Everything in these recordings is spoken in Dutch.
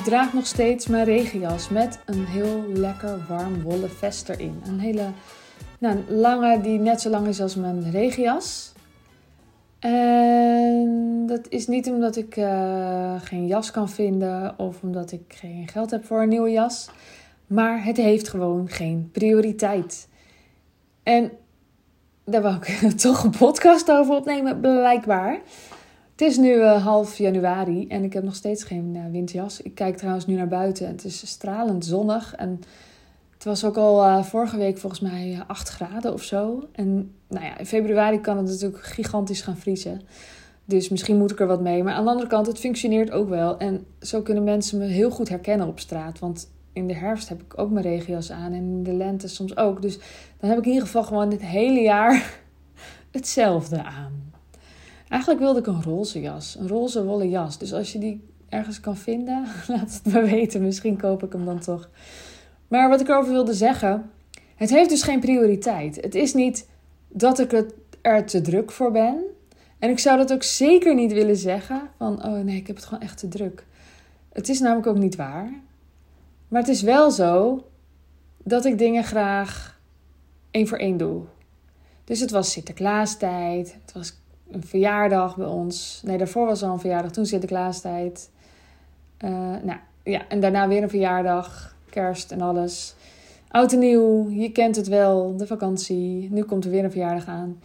Ik draag nog steeds mijn regenjas met een heel lekker warm wollen vest erin. Een hele nou, lange die net zo lang is als mijn regenjas. En dat is niet omdat ik uh, geen jas kan vinden of omdat ik geen geld heb voor een nieuwe jas. Maar het heeft gewoon geen prioriteit. En daar wil ik toch een podcast over opnemen, blijkbaar. Het is nu uh, half januari en ik heb nog steeds geen uh, windjas. Ik kijk trouwens nu naar buiten. Het is stralend zonnig en het was ook al uh, vorige week volgens mij 8 graden of zo. En nou ja, in februari kan het natuurlijk gigantisch gaan vriezen. Dus misschien moet ik er wat mee. Maar aan de andere kant, het functioneert ook wel. En zo kunnen mensen me heel goed herkennen op straat. Want in de herfst heb ik ook mijn regenjas aan. En in de lente soms ook. Dus dan heb ik in ieder geval gewoon dit hele jaar hetzelfde aan. Eigenlijk wilde ik een roze jas. Een roze wollen jas. Dus als je die ergens kan vinden, laat het me weten. Misschien koop ik hem dan toch. Maar wat ik erover wilde zeggen. Het heeft dus geen prioriteit. Het is niet dat ik er te druk voor ben. En ik zou dat ook zeker niet willen zeggen. Van, oh nee, ik heb het gewoon echt te druk. Het is namelijk ook niet waar. Maar het is wel zo dat ik dingen graag één voor één doe. Dus het was Sinterklaastijd. Het was een verjaardag bij ons. Nee, daarvoor was al een verjaardag. Toen Sinterklaastijd. Uh, nou ja, en daarna weer een verjaardag. Kerst en alles. Oud en nieuw, je kent het wel, de vakantie. Nu komt er weer een verjaardag aan.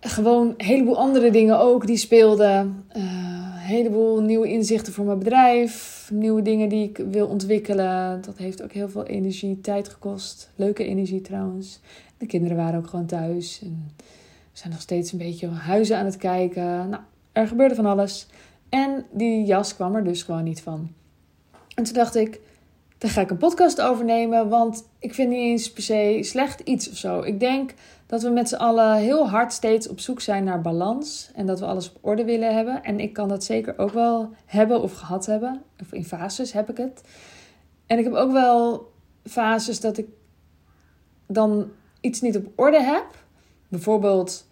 Gewoon een heleboel andere dingen ook die speelden. Uh, een heleboel nieuwe inzichten voor mijn bedrijf. Nieuwe dingen die ik wil ontwikkelen. Dat heeft ook heel veel energie, tijd gekost. Leuke energie trouwens. De kinderen waren ook gewoon thuis. En we zijn nog steeds een beetje huizen aan het kijken. Nou, er gebeurde van alles. En die jas kwam er dus gewoon niet van. En toen dacht ik, daar ga ik een podcast over nemen. Want ik vind niet eens per se slecht iets of zo. Ik denk dat we met z'n allen heel hard steeds op zoek zijn naar balans. En dat we alles op orde willen hebben. En ik kan dat zeker ook wel hebben of gehad hebben. Of in fases heb ik het. En ik heb ook wel fases dat ik dan iets niet op orde heb. Bijvoorbeeld,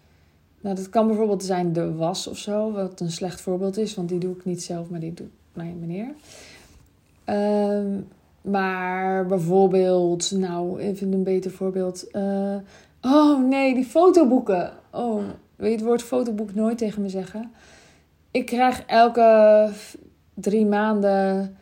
nou dat kan bijvoorbeeld zijn de was of zo. Wat een slecht voorbeeld is, want die doe ik niet zelf, maar die doet mijn meneer. Um, maar bijvoorbeeld, nou, even een beter voorbeeld. Uh, oh nee, die fotoboeken. Oh, wil je het woord fotoboek nooit tegen me zeggen? Ik krijg elke drie maanden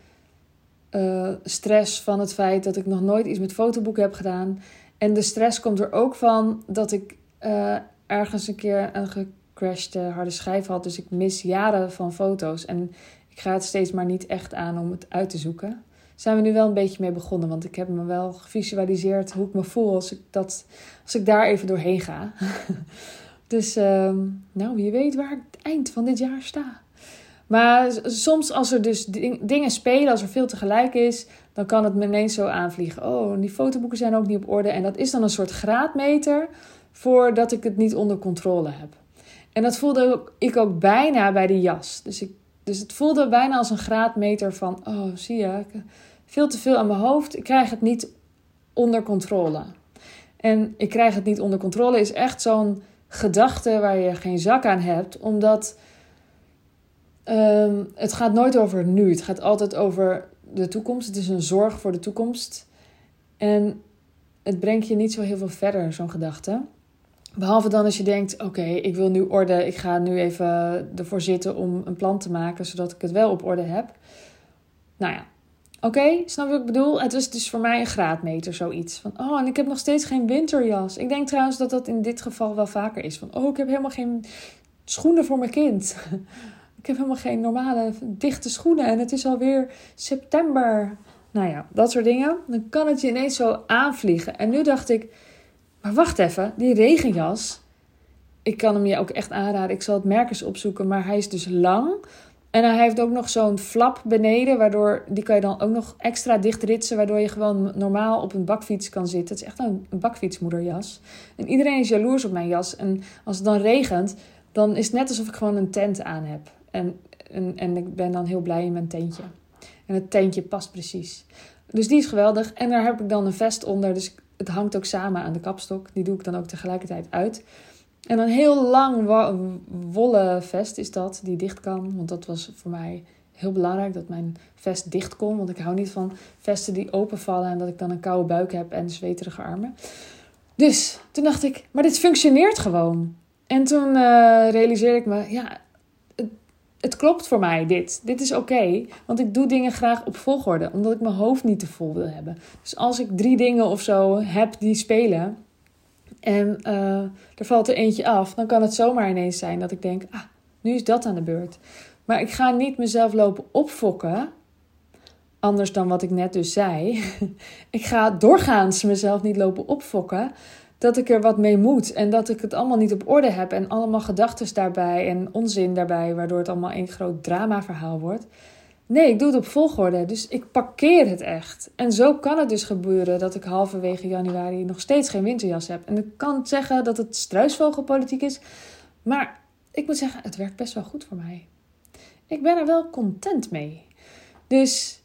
uh, stress van het feit dat ik nog nooit iets met fotoboeken heb gedaan. En de stress komt er ook van dat ik uh, ergens een keer een gecrashte harde schijf had. Dus ik mis jaren van foto's. En ik ga het steeds maar niet echt aan om het uit te zoeken zijn we nu wel een beetje mee begonnen. Want ik heb me wel gevisualiseerd hoe ik me voel als ik, dat, als ik daar even doorheen ga. dus uh, nou, wie weet waar ik het eind van dit jaar sta. Maar soms als er dus dingen spelen, als er veel tegelijk is, dan kan het me ineens zo aanvliegen. Oh, die fotoboeken zijn ook niet op orde. En dat is dan een soort graadmeter voordat ik het niet onder controle heb. En dat voelde ik ook bijna bij de jas. Dus, ik, dus het voelde bijna als een graadmeter van, oh zie je, veel te veel aan mijn hoofd. Ik krijg het niet onder controle. En ik krijg het niet onder controle is echt zo'n gedachte waar je geen zak aan hebt, omdat um, het gaat nooit over nu. Het gaat altijd over de toekomst. Het is een zorg voor de toekomst. En het brengt je niet zo heel veel verder, zo'n gedachte. Behalve dan als je denkt: oké, ik wil nu orde. Ik ga nu even ervoor zitten om een plan te maken, zodat ik het wel op orde heb. Nou ja, Oké, snap wat ik bedoel? Het is dus voor mij een graadmeter, zoiets. Van, oh, en ik heb nog steeds geen winterjas. Ik denk trouwens dat dat in dit geval wel vaker is. Van, oh, ik heb helemaal geen schoenen voor mijn kind. ik heb helemaal geen normale dichte schoenen. En het is alweer september. Nou ja, dat soort dingen. Dan kan het je ineens zo aanvliegen. En nu dacht ik, maar wacht even, die regenjas. Ik kan hem je ook echt aanraden. Ik zal het merk eens opzoeken. Maar hij is dus lang en hij heeft ook nog zo'n flap beneden, waardoor die kan je dan ook nog extra dicht ritsen, waardoor je gewoon normaal op een bakfiets kan zitten. Het is echt een, bakfietsmoederjas. En iedereen is jaloers op mijn jas. En als het dan regent, dan is het net alsof ik gewoon een tent aan heb. En, en, ik ben dan heel blij in mijn tentje. En het tentje past precies. Dus die is geweldig. En daar heb ik dan een vest onder, dus het hangt ook samen aan de kapstok. Die doe ik dan ook tegelijkertijd uit. En een heel lang wollen vest is dat, die dicht kan. Want dat was voor mij heel belangrijk dat mijn vest dicht kon. Want ik hou niet van vesten die openvallen en dat ik dan een koude buik heb en zweterige armen. Dus toen dacht ik, maar dit functioneert gewoon. En toen uh, realiseerde ik me, ja, het, klopt voor mij dit. Dit is oké, want ik doe dingen graag op volgorde, omdat ik mijn hoofd niet te vol wil hebben. Dus als ik drie dingen of zo heb die spelen en uh, er valt er eentje af, dan kan het zomaar ineens zijn dat ik denk, ah, nu is dat aan de beurt. Maar ik ga niet mezelf lopen opfokken. Anders dan wat ik net dus zei. ik ga doorgaans mezelf niet lopen opfokken. Dat ik er wat mee moet. En dat ik het allemaal niet op orde heb. En allemaal gedachten daarbij en onzin daarbij. Waardoor het allemaal een groot dramaverhaal wordt. Nee, ik doe het op volgorde. Dus ik parkeer het echt. En zo kan het dus gebeuren dat ik halverwege januari nog steeds geen winterjas heb. En ik kan zeggen dat het struisvogelpolitiek is. Maar ik moet zeggen, het werkt best wel goed voor mij. Ik ben er wel content mee. Dus,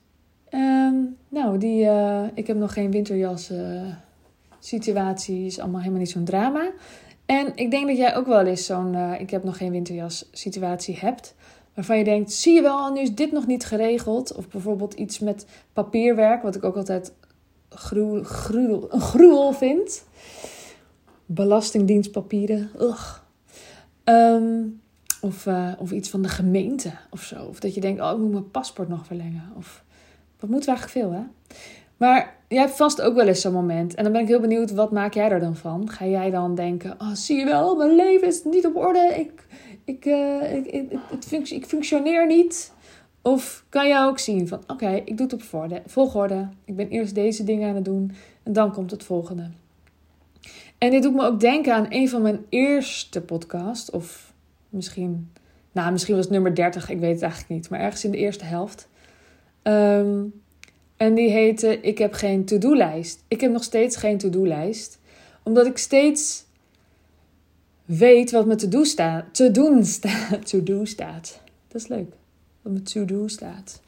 ehm, nou, die, uh, ik heb nog geen winterjas uh, situatie. Is allemaal helemaal niet zo'n drama. En ik denk dat jij ook wel eens zo'n uh, ik heb nog geen winterjas situatie hebt. Waarvan je denkt, zie je wel, nu is dit nog niet geregeld. Of bijvoorbeeld iets met papierwerk, wat ik ook altijd gruwel, gruwel, gruwel vind. Belastingdienstpapieren. Ugh. Um, of, uh, of iets van de gemeente of zo. Of dat je denkt, oh, ik moet mijn paspoort nog verlengen. Of wat moeten we eigenlijk veel, hè? Maar jij hebt vast ook wel eens zo'n moment. En dan ben ik heel benieuwd, wat maak jij er dan van? Ga jij dan denken, oh, zie je wel, mijn leven is niet op orde. Ik, ik, uh, ik, ik, ik functioneer niet. Of kan jij ook zien van, oké, ik doe het op volgorde. Ik ben eerst deze dingen aan het doen en dan komt het volgende. En dit doet me ook denken aan een van mijn eerste podcasts. Of misschien, nou, misschien was het nummer 30, ik weet het eigenlijk niet. Maar ergens in de eerste helft. Um, en die heette Ik heb geen to-do-lijst. Ik heb nog steeds geen to-do-lijst. Omdat ik steeds weet wat me to-do staat. Te doen staat. To-do staat. Dat is leuk. Wat me to-do staat.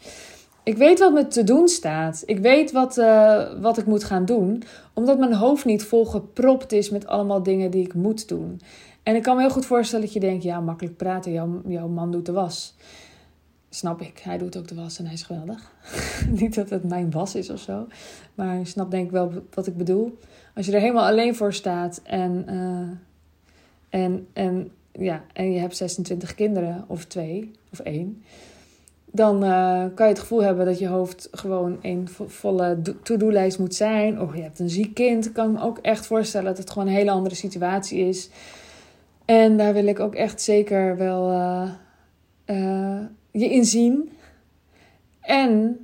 Ik weet wat me te doen staat. Ik weet wat, uh, wat ik moet gaan doen. Omdat mijn hoofd niet volgepropt is met allemaal dingen die ik moet doen. En ik kan me heel goed voorstellen dat je denkt: ja, makkelijk praten, jouw, jouw man doet de was. Snap ik, hij doet ook de was en hij is geweldig. Niet dat het mijn was is of zo, maar je snapt denk ik wel wat ik bedoel. Als je er helemaal alleen voor staat en, uh, en, en, ja, en je hebt 26 kinderen, of twee, of één, dan uh, kan je het gevoel hebben dat je hoofd gewoon een volle to-do-lijst moet zijn. Of je hebt een ziek kind. Ik kan me ook echt voorstellen dat het gewoon een hele andere situatie is. En daar wil ik ook echt zeker wel uh, je in zien. En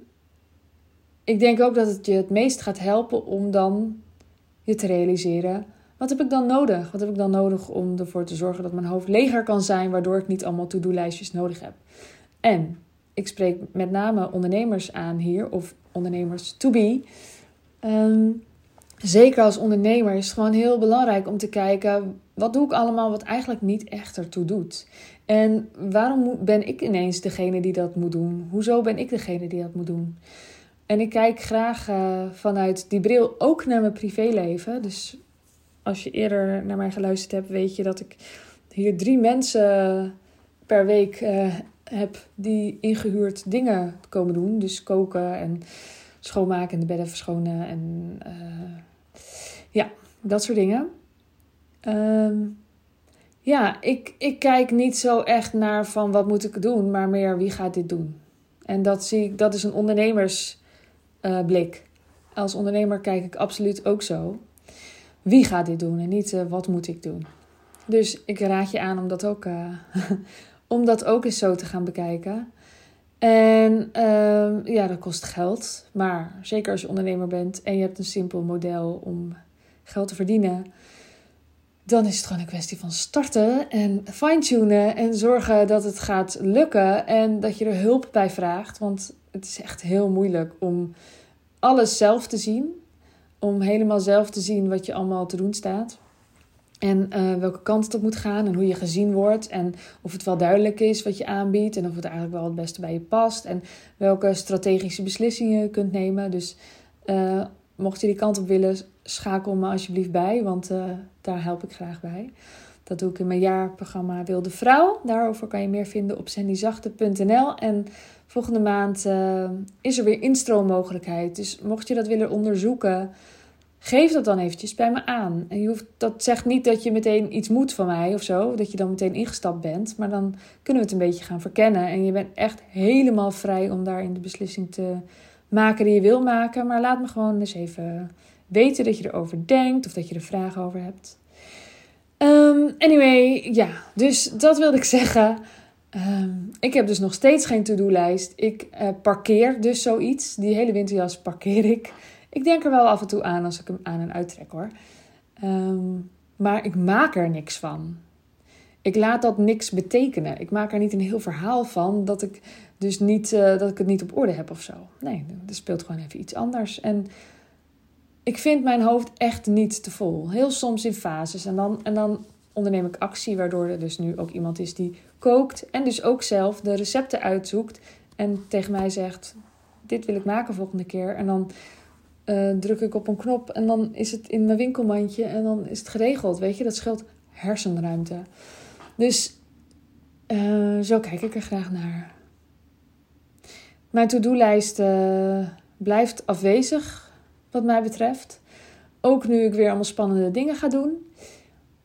ik denk ook dat het je het meest gaat helpen om dan je te realiseren. Wat heb ik dan nodig? Wat heb ik dan nodig om ervoor te zorgen dat mijn hoofd leger kan zijn, waardoor ik niet allemaal to-do-lijstjes nodig heb? En ik spreek met name ondernemers aan hier, of ondernemers to be. Um, zeker als ondernemer is het gewoon heel belangrijk om te kijken wat doe ik allemaal wat eigenlijk niet echt ertoe doet. En waarom ben ik ineens degene die dat moet doen? Hoezo ben ik degene die dat moet doen? En ik kijk graag uh, vanuit die bril ook naar mijn privéleven. Dus als je eerder naar mij geluisterd hebt, weet je dat ik hier drie mensen per week uh, heb die ingehuurd dingen komen doen. Dus koken en schoonmaken en de bedden verschonen en uh, ja, dat soort dingen. Um, ja, ik, ik kijk niet zo echt naar van wat moet ik doen, maar meer wie gaat dit doen. En dat, zie ik, dat is een ondernemersblik. Uh, Als ondernemer kijk ik absoluut ook zo. Wie gaat dit doen en niet uh, wat moet ik doen. Dus ik raad je aan om dat ook, uh, om dat ook eens zo te gaan bekijken. En uh, ja, dat kost geld. Maar zeker als je ondernemer bent en je hebt een simpel model om geld te verdienen dan is het gewoon een kwestie van starten en fine-tunen en zorgen dat het gaat lukken en dat je er hulp bij vraagt. Want het is echt heel moeilijk om alles zelf te zien, om helemaal zelf te zien wat je allemaal te doen staat. En uh, welke kant het op moet gaan en hoe je gezien wordt. En of het wel duidelijk is wat je aanbiedt. En of het eigenlijk wel het beste bij je past. En welke strategische beslissingen je kunt nemen. Dus uh, mocht je die kant op willen, schakel me alsjeblieft bij, want uh, daar help ik graag bij. Dat doe ik in mijn jaarprogramma Wilde Vrouw. Daarover kan je meer vinden op sandyzachte.nl. En volgende maand uh, is er weer instroommogelijkheid. Dus mocht je dat willen onderzoeken, geef dat dan eventjes bij me aan. En je hoeft, dat zegt niet dat je meteen iets moet van mij of zo, dat je dan meteen ingestapt bent. Maar dan kunnen we het een beetje gaan verkennen. En je bent echt helemaal vrij om daarin de beslissing te maken die je wil maken. Maar laat me gewoon eens even weten dat je erover denkt of dat je er vragen over hebt. Um, anyway, ja, dus dat wilde ik zeggen. Um, ik heb dus nog steeds geen to-do-lijst. Ik uh, parkeer dus zoiets. Die hele winterjas parkeer ik. Ik denk er wel af en toe aan als ik hem aan en uittrek hoor. Um, maar ik maak er niks van. Ik laat dat niks betekenen. Ik maak er niet een heel verhaal van dat ik dus niet uh, dat ik het niet op orde heb of zo. Nee, er speelt gewoon even iets anders. En ik vind mijn hoofd echt niet te vol. Heel soms in fases. En dan, en dan onderneem ik actie, waardoor er dus nu ook iemand is die kookt. En dus ook zelf de recepten uitzoekt. En tegen mij zegt: Dit wil ik maken volgende keer. En dan uh, druk ik op een knop en dan is het in mijn winkelmandje en dan is het geregeld. Weet je, dat scheelt hersenruimte. Dus uh, zo kijk ik er graag naar. Mijn to-do-lijst uh, blijft afwezig, wat mij betreft. Ook nu ik weer allemaal spannende dingen ga doen,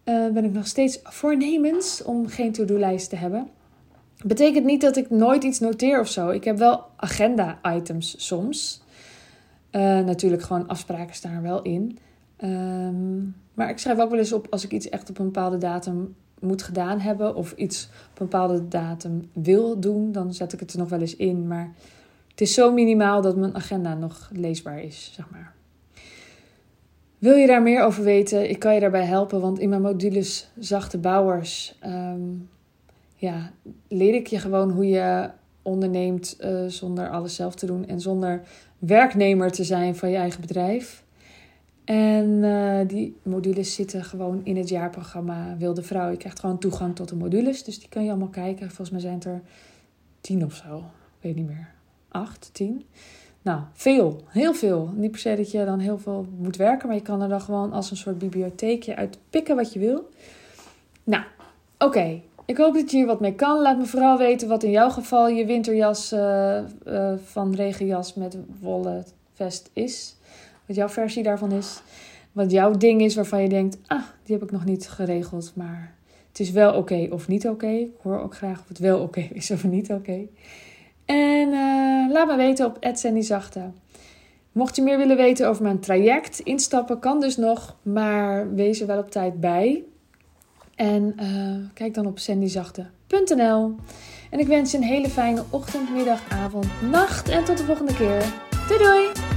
ben ik nog steeds voornemens om geen to-do-lijst te hebben. Betekent niet dat ik nooit iets noteer of zo. Ik heb wel agenda-items soms. Uh, natuurlijk, gewoon afspraken staan er wel in. Um, maar ik schrijf ook wel eens op als ik iets echt op een bepaalde datum moet gedaan hebben. Of iets op een bepaalde datum wil doen. Dan zet ik het er nog wel eens in. Maar het is zo minimaal dat mijn agenda nog leesbaar is, zeg maar. Wil je daar meer over weten? Ik kan je daarbij helpen. Want in mijn modules Zachte Bouwers... Um, ja, leer ik je gewoon hoe je onderneemt uh, zonder alles zelf te doen. En zonder werknemer te zijn van je eigen bedrijf. En uh, die modules zitten gewoon in het jaarprogramma Wilde Vrouw. Je krijgt gewoon toegang tot de modules, dus die kan je allemaal kijken. Volgens mij zijn het er tien of zo. Ik weet niet meer. Acht, tien. Nou, veel. Heel veel. Niet per se dat je dan heel veel moet werken, maar je kan er dan gewoon als een soort bibliotheekje uit pikken wat je wil. Nou, oké. Ik hoop dat je hier wat mee kan. Laat me vooral weten wat in jouw geval je winterjas uh, uh, van regenjas met wollen vest is. Wat jouw versie daarvan is. Wat jouw ding is waarvan je denkt, ah, die heb ik nog niet geregeld. Maar het is wel oké of niet oké. Ik hoor ook graag of het wel oké is of niet oké. En uh, laat me weten op Zachte. Mocht je meer willen weten over mijn traject, instappen kan dus nog, maar wees er wel op tijd bij. En uh, kijk dan op sandyzachte.nl. En ik wens je een hele fijne ochtend, middag, avond, nacht en tot de volgende keer. Doei doei!